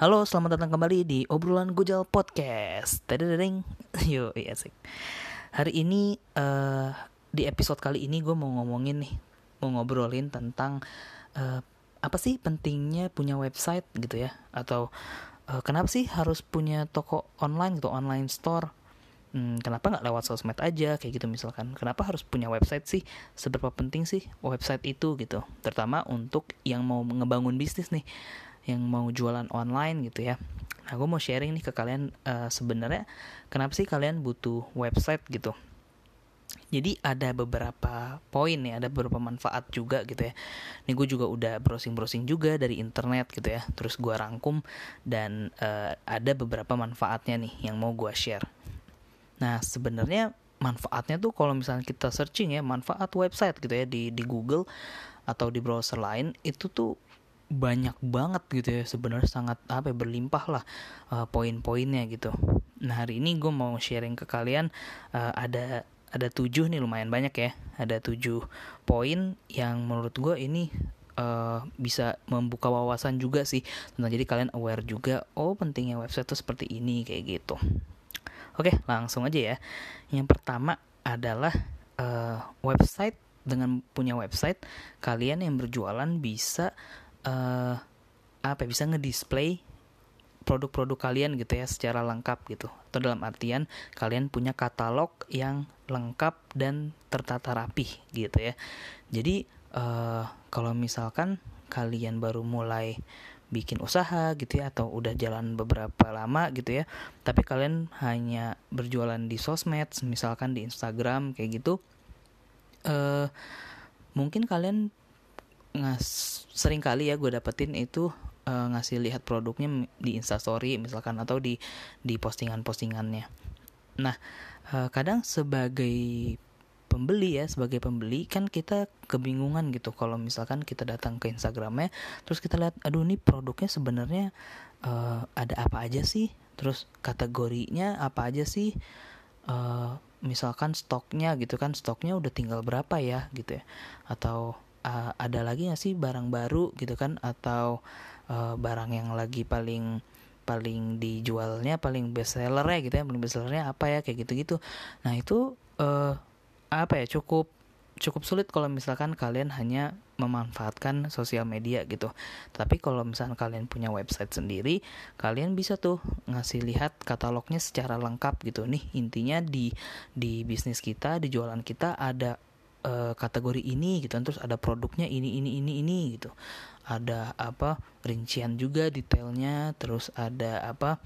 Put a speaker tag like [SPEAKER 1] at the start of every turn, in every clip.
[SPEAKER 1] Halo, selamat datang kembali di obrolan Gojal Podcast. Tadadading. Yo, iya sih. Hari ini uh, di episode kali ini gue mau ngomongin nih, mau ngobrolin tentang uh, apa sih pentingnya punya website gitu ya, atau uh, kenapa sih harus punya toko online gitu, online store? Hmm, kenapa nggak lewat sosmed aja kayak gitu misalkan? Kenapa harus punya website sih? Seberapa penting sih website itu gitu? Terutama untuk yang mau ngebangun bisnis nih yang mau jualan online gitu ya. Nah, gue mau sharing nih ke kalian uh, sebenarnya kenapa sih kalian butuh website gitu. Jadi ada beberapa poin ya, ada beberapa manfaat juga gitu ya. Ini gue juga udah browsing-browsing juga dari internet gitu ya. Terus gue rangkum dan uh, ada beberapa manfaatnya nih yang mau gue share. Nah sebenarnya manfaatnya tuh kalau misalnya kita searching ya manfaat website gitu ya di di Google atau di browser lain itu tuh banyak banget gitu ya sebenarnya sangat apa ya, berlimpah lah uh, poin-poinnya gitu. Nah hari ini gue mau sharing ke kalian uh, ada ada tujuh nih lumayan banyak ya ada tujuh poin yang menurut gue ini uh, bisa membuka wawasan juga sih tentang jadi kalian aware juga oh pentingnya website tuh seperti ini kayak gitu. Oke langsung aja ya. Yang pertama adalah uh, website. Dengan punya website kalian yang berjualan bisa uh, apa ya, bisa ngedisplay produk-produk kalian gitu ya secara lengkap gitu. Atau dalam artian kalian punya katalog yang lengkap dan tertata rapi gitu ya. Jadi uh, kalau misalkan kalian baru mulai bikin usaha gitu ya atau udah jalan beberapa lama gitu ya tapi kalian hanya berjualan di sosmed misalkan di Instagram kayak gitu uh, mungkin kalian ngas sering kali ya gue dapetin itu uh, ngasih lihat produknya di instastory misalkan atau di di postingan postingannya nah uh, kadang sebagai pembeli ya sebagai pembeli kan kita kebingungan gitu. Kalau misalkan kita datang ke Instagramnya terus kita lihat aduh ini produknya sebenarnya uh, ada apa aja sih? Terus kategorinya apa aja sih? Uh, misalkan stoknya gitu kan stoknya udah tinggal berapa ya gitu ya. Atau uh, ada lagi nggak sih barang baru gitu kan? Atau uh, barang yang lagi paling paling dijualnya paling best seller ya gitu ya paling best sellernya apa ya kayak gitu gitu nah itu uh, apa ya cukup cukup sulit kalau misalkan kalian hanya memanfaatkan sosial media gitu. Tapi kalau misalkan kalian punya website sendiri, kalian bisa tuh ngasih lihat katalognya secara lengkap gitu. Nih intinya di di bisnis kita, di jualan kita ada uh, kategori ini gitu terus ada produknya ini ini ini ini gitu ada apa rincian juga detailnya terus ada apa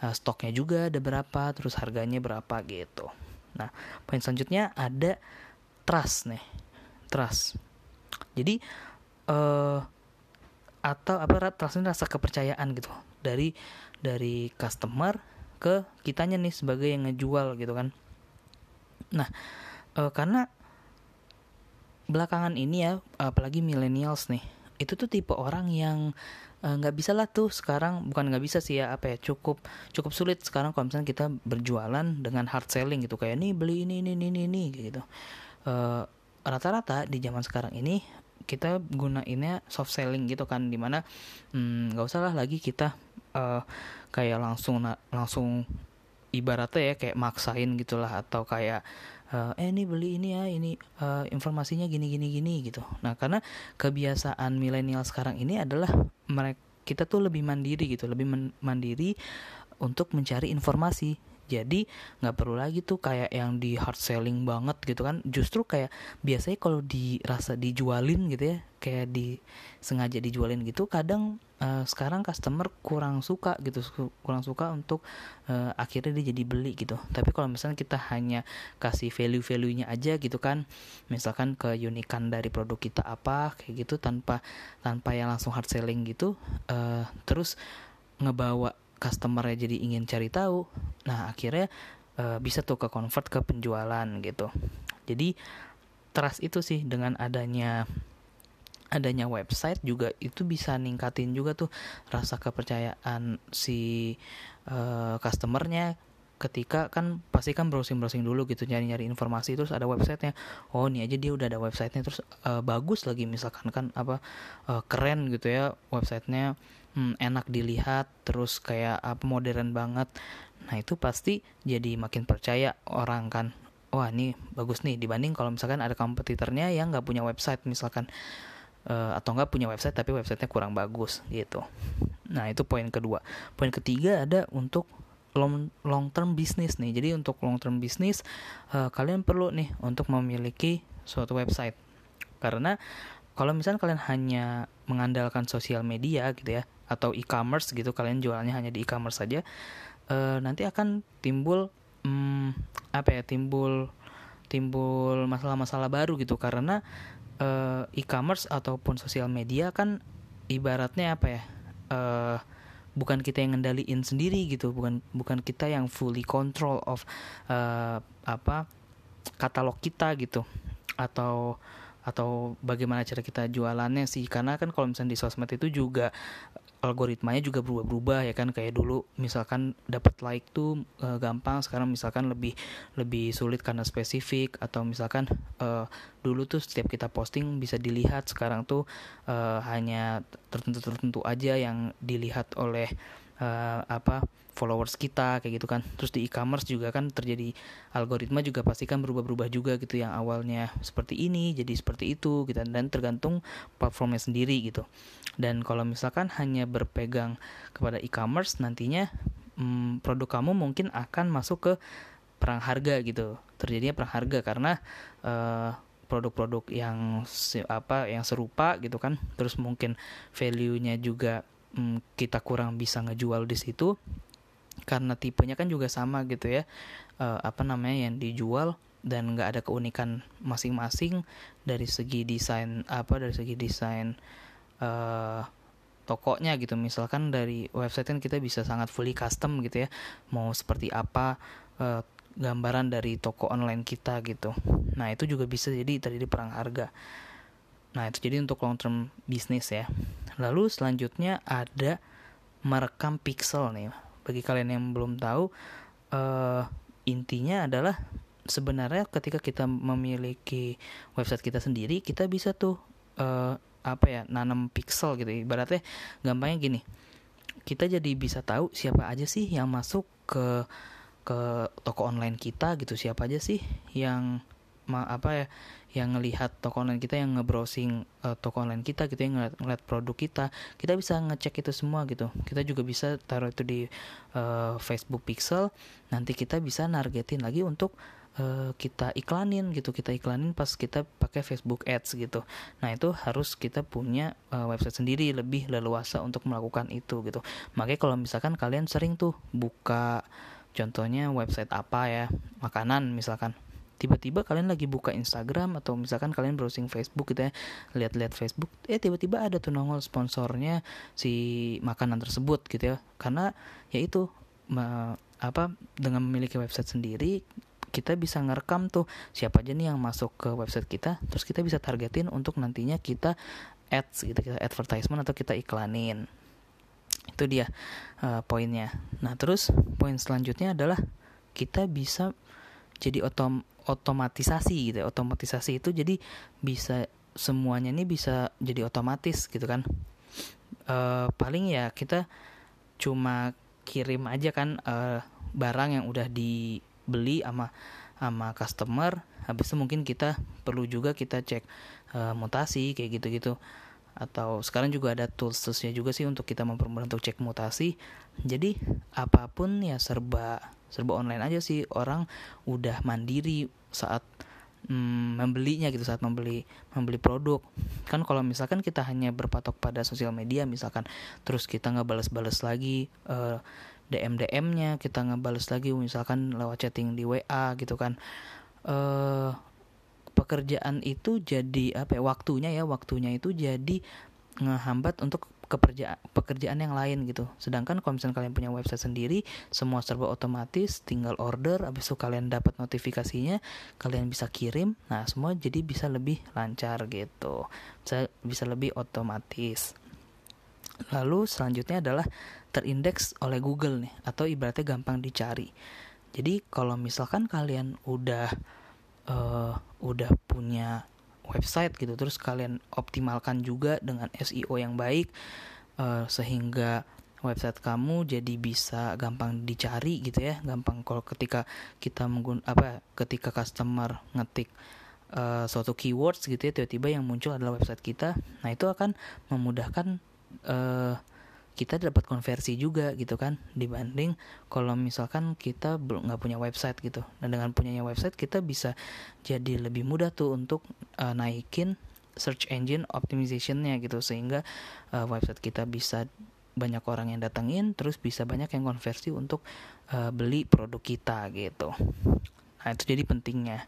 [SPEAKER 1] uh, stoknya juga ada berapa terus harganya berapa gitu nah poin selanjutnya ada trust nih. Trust. Jadi uh, atau apa trust ini rasa kepercayaan gitu. Dari dari customer ke kitanya nih sebagai yang ngejual gitu kan. Nah uh, karena belakangan ini ya apalagi millennials nih itu tuh tipe orang yang eh, nggak uh, bisa lah tuh sekarang bukan nggak bisa sih ya apa ya cukup cukup sulit sekarang kalau misalnya kita berjualan dengan hard selling gitu kayak nih beli ini ini ini ini gitu. Rata rata-rata di zaman sekarang ini kita gunainnya soft selling gitu kan di mana hmm, nggak hmm, usah lah lagi kita uh, kayak langsung langsung ibaratnya ya kayak maksain gitulah atau kayak uh, eh ini beli ini ya ini uh, informasinya gini gini gini gitu. Nah karena kebiasaan milenial sekarang ini adalah mereka kita tuh lebih mandiri gitu lebih mandiri untuk mencari informasi jadi nggak perlu lagi tuh kayak yang di hard selling banget gitu kan. Justru kayak biasanya kalau dirasa dijualin gitu ya kayak di sengaja dijualin gitu kadang uh, sekarang customer kurang suka gitu kurang suka untuk uh, akhirnya dia jadi beli gitu. Tapi kalau misalnya kita hanya kasih value value nya aja gitu kan misalkan keunikan dari produk kita apa kayak gitu tanpa tanpa yang langsung hard selling gitu uh, terus ngebawa customernya jadi ingin cari tahu nah akhirnya uh, bisa tuh ke convert ke penjualan gitu. Jadi trust itu sih dengan adanya adanya website juga itu bisa ningkatin juga tuh rasa kepercayaan si uh, customernya ketika kan pasti kan browsing browsing dulu gitu nyari nyari informasi terus ada websitenya. Oh ini aja dia udah ada websitenya terus uh, bagus lagi misalkan kan apa uh, keren gitu ya websitenya. Hmm, enak dilihat terus kayak apa modern banget nah itu pasti jadi makin percaya orang kan wah ini bagus nih dibanding kalau misalkan ada kompetitornya yang nggak punya website misalkan uh, atau nggak punya website tapi websitenya kurang bagus gitu nah itu poin kedua poin ketiga ada untuk long long term bisnis nih. Jadi untuk long term bisnis uh, kalian perlu nih untuk memiliki suatu website. Karena kalau misalnya kalian hanya mengandalkan sosial media gitu ya atau e-commerce gitu kalian jualannya hanya di e-commerce saja uh, nanti akan timbul um, apa ya timbul timbul masalah-masalah baru gitu. Karena uh, e-commerce ataupun sosial media kan ibaratnya apa ya uh, bukan kita yang ngendaliin sendiri gitu. Bukan bukan kita yang fully control of uh, apa katalog kita gitu. Atau atau bagaimana cara kita jualannya sih. Karena kan kalau misalnya di sosmed itu juga algoritmanya juga berubah-berubah ya kan? Kayak dulu misalkan dapat like tuh e, gampang sekarang misalkan lebih lebih sulit karena spesifik atau misalkan e, dulu tuh setiap kita posting bisa dilihat sekarang tuh e, hanya tertentu-tertentu aja yang dilihat oleh e, apa followers kita kayak gitu kan. Terus di e-commerce juga kan terjadi algoritma juga pasti kan berubah-berubah juga gitu yang awalnya seperti ini jadi seperti itu gitu dan tergantung platformnya sendiri gitu. Dan kalau misalkan hanya berpegang kepada e-commerce nantinya hmm, produk kamu mungkin akan masuk ke perang harga gitu terjadinya perang harga karena uh, produk-produk yang apa yang serupa gitu kan. Terus mungkin value-nya juga hmm, kita kurang bisa ngejual di situ karena tipenya kan juga sama gitu ya. Uh, apa namanya yang dijual dan nggak ada keunikan masing-masing dari segi desain apa dari segi desain uh, tokonya gitu. Misalkan dari website kan kita bisa sangat fully custom gitu ya. Mau seperti apa uh, gambaran dari toko online kita gitu. Nah itu juga bisa jadi terjadi perang harga nah itu jadi untuk long term bisnis ya. Lalu selanjutnya ada merekam pixel nih. Bagi kalian yang belum tahu uh, intinya adalah sebenarnya ketika kita memiliki website kita sendiri kita bisa tuh uh, apa ya nanam pixel gitu. Ibaratnya gampangnya gini kita jadi bisa tahu siapa aja sih yang masuk ke ke toko online kita gitu. Siapa aja sih yang ma apa ya yang ngelihat toko online kita yang ngebrowsing uh, toko online kita gitu yang ngeliat, ngeliat produk kita kita bisa ngecek itu semua gitu. Kita juga bisa taruh itu di uh, Facebook Pixel. Nanti kita bisa nargetin lagi untuk uh, kita iklanin gitu. Kita iklanin pas kita pakai Facebook Ads gitu. Nah itu harus kita punya uh, website sendiri lebih leluasa untuk melakukan itu gitu. Makanya kalau misalkan kalian sering tuh buka contohnya website apa ya makanan misalkan tiba-tiba kalian lagi buka Instagram atau misalkan kalian browsing Facebook gitu ya lihat-lihat Facebook eh tiba-tiba ada tuh nongol sponsornya si makanan tersebut gitu ya. Karena ya itu apa dengan memiliki website sendiri kita bisa ngerekam tuh siapa aja nih yang masuk ke website kita terus kita bisa targetin untuk nantinya kita ads gitu kita advertisement atau kita iklanin. Itu dia uh, poinnya. Nah terus poin selanjutnya adalah kita bisa jadi otom otomatisasi gitu ya. otomatisasi itu jadi bisa semuanya ini bisa jadi otomatis gitu kan uh, paling ya kita cuma kirim aja kan uh, barang yang udah dibeli sama sama customer habis itu mungkin kita perlu juga kita cek uh, mutasi kayak gitu-gitu atau sekarang juga ada tools toolsnya juga sih untuk kita mempermudah untuk cek mutasi jadi apa pun ya serba serba online aja sih. Orang udah mandiri saat mm, membelinya gitu saat membeli membeli produk. Kan kalau misalkan kita hanya berpatok pada sosial media misalkan terus kita nggak balas-balas lagi uh, eh, DM DM-nya kita ngebales lagi misalkan lewat chatting di WA gitu kan uh, pekerjaan itu jadi apa ya waktunya ya waktunya itu jadi ngehambat untuk keperja pekerjaan yang lain gitu. Sedangkan kalau misalnya kalian punya website sendiri, semua serba otomatis, tinggal order, habis itu kalian dapat notifikasinya, kalian bisa kirim. Nah, semua jadi bisa lebih lancar gitu. Bisa bisa lebih otomatis. Lalu selanjutnya adalah terindeks oleh Google nih atau ibaratnya gampang dicari. Jadi kalau misalkan kalian udah uh, udah punya website gitu, terus kalian optimalkan juga dengan SEO yang baik uh, sehingga website kamu jadi bisa gampang dicari gitu ya, gampang kalau ketika kita menggun apa ketika customer ngetik uh, suatu keywords gitu ya tiba-tiba yang muncul adalah website kita, nah itu akan memudahkan uh, kita dapat konversi juga gitu kan dibanding kalau misalkan kita belum nggak punya website gitu. Dan dengan punyanya website kita bisa jadi lebih mudah tuh untuk uh, naikin search engine optimizationnya gitu. Sehingga uh, website kita bisa banyak orang yang datengin terus bisa banyak yang konversi untuk uh, beli produk kita gitu. Nah itu jadi pentingnya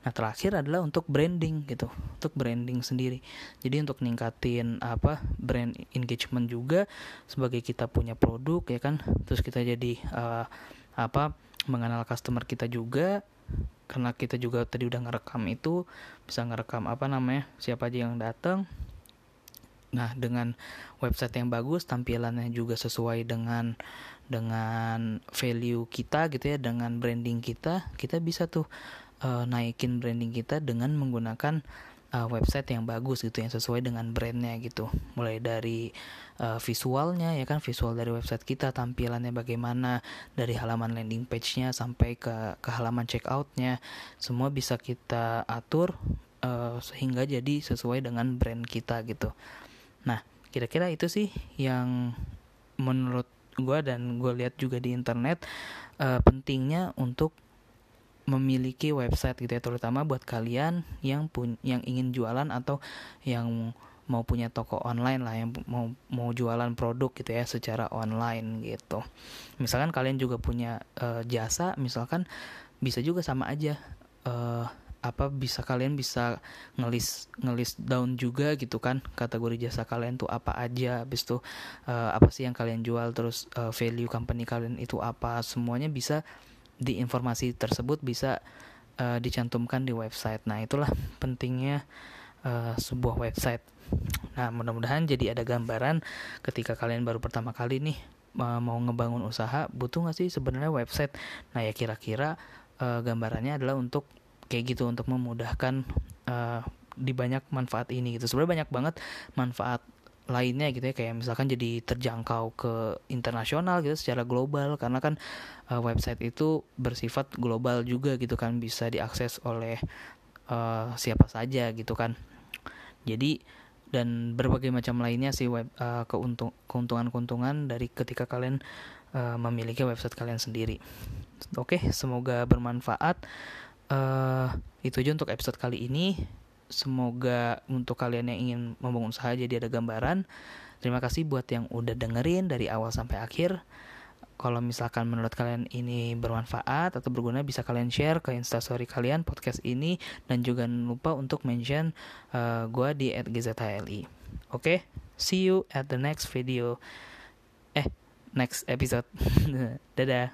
[SPEAKER 1] Nah terakhir adalah untuk branding gitu, untuk branding sendiri. Jadi untuk ningkatin apa brand engagement juga sebagai kita punya produk ya kan, terus kita jadi uh, apa mengenal customer kita juga karena kita juga tadi udah ngerekam itu bisa ngerekam apa namanya siapa aja yang datang. Nah dengan website yang bagus tampilannya juga sesuai dengan dengan value kita gitu ya dengan branding kita kita bisa tuh uh, naikin branding kita dengan menggunakan uh, website yang bagus gitu yang sesuai dengan brandnya gitu. Mulai dari uh, visualnya ya kan visual dari website kita tampilannya bagaimana dari halaman landing page-nya sampai ke ke halaman checkout-nya. Semua bisa kita atur uh, sehingga jadi sesuai dengan brand kita gitu. Nah kira-kira itu sih yang menurut gue dan gue lihat juga di internet uh, pentingnya untuk memiliki website gitu ya terutama buat kalian yang pun yang ingin jualan atau yang mau punya toko online lah yang mau mau jualan produk gitu ya secara online gitu. Misalkan kalian juga punya uh, jasa, misalkan bisa juga sama aja uh, apa bisa kalian bisa ngelis ngelis down juga gitu kan kategori jasa kalian tuh apa aja habis tuh uh, apa sih yang kalian jual terus uh, value company kalian itu apa semuanya bisa di informasi tersebut bisa uh, dicantumkan di website. Nah, itulah pentingnya uh, sebuah website. Nah, mudah-mudahan jadi ada gambaran ketika kalian baru pertama kali nih uh, mau ngebangun usaha, butuh nggak sih sebenarnya website? Nah, ya kira-kira uh, gambarannya adalah untuk kayak gitu untuk memudahkan uh, di banyak manfaat ini gitu. Sebenarnya banyak banget manfaat lainnya gitu ya kayak misalkan jadi terjangkau ke internasional gitu secara global. Karena kan uh, website itu bersifat global juga gitu kan bisa diakses oleh uh, siapa saja gitu kan. Jadi dan berbagai macam lainnya sih web uh, keuntung keuntungan-keuntungan dari ketika kalian uh, memiliki website kalian sendiri. Oke semoga bermanfaat. Uh, itu aja untuk episode kali ini semoga untuk kalian yang ingin membangun usaha jadi ada gambaran. Terima kasih buat yang udah dengerin dari awal sampai akhir. Kalau misalkan menurut kalian ini bermanfaat atau berguna bisa kalian share ke instastory kalian podcast ini dan juga lupa untuk mention uh, gue di @gzhli. Oke, okay? see you at the next video. Eh, next episode. Dadah.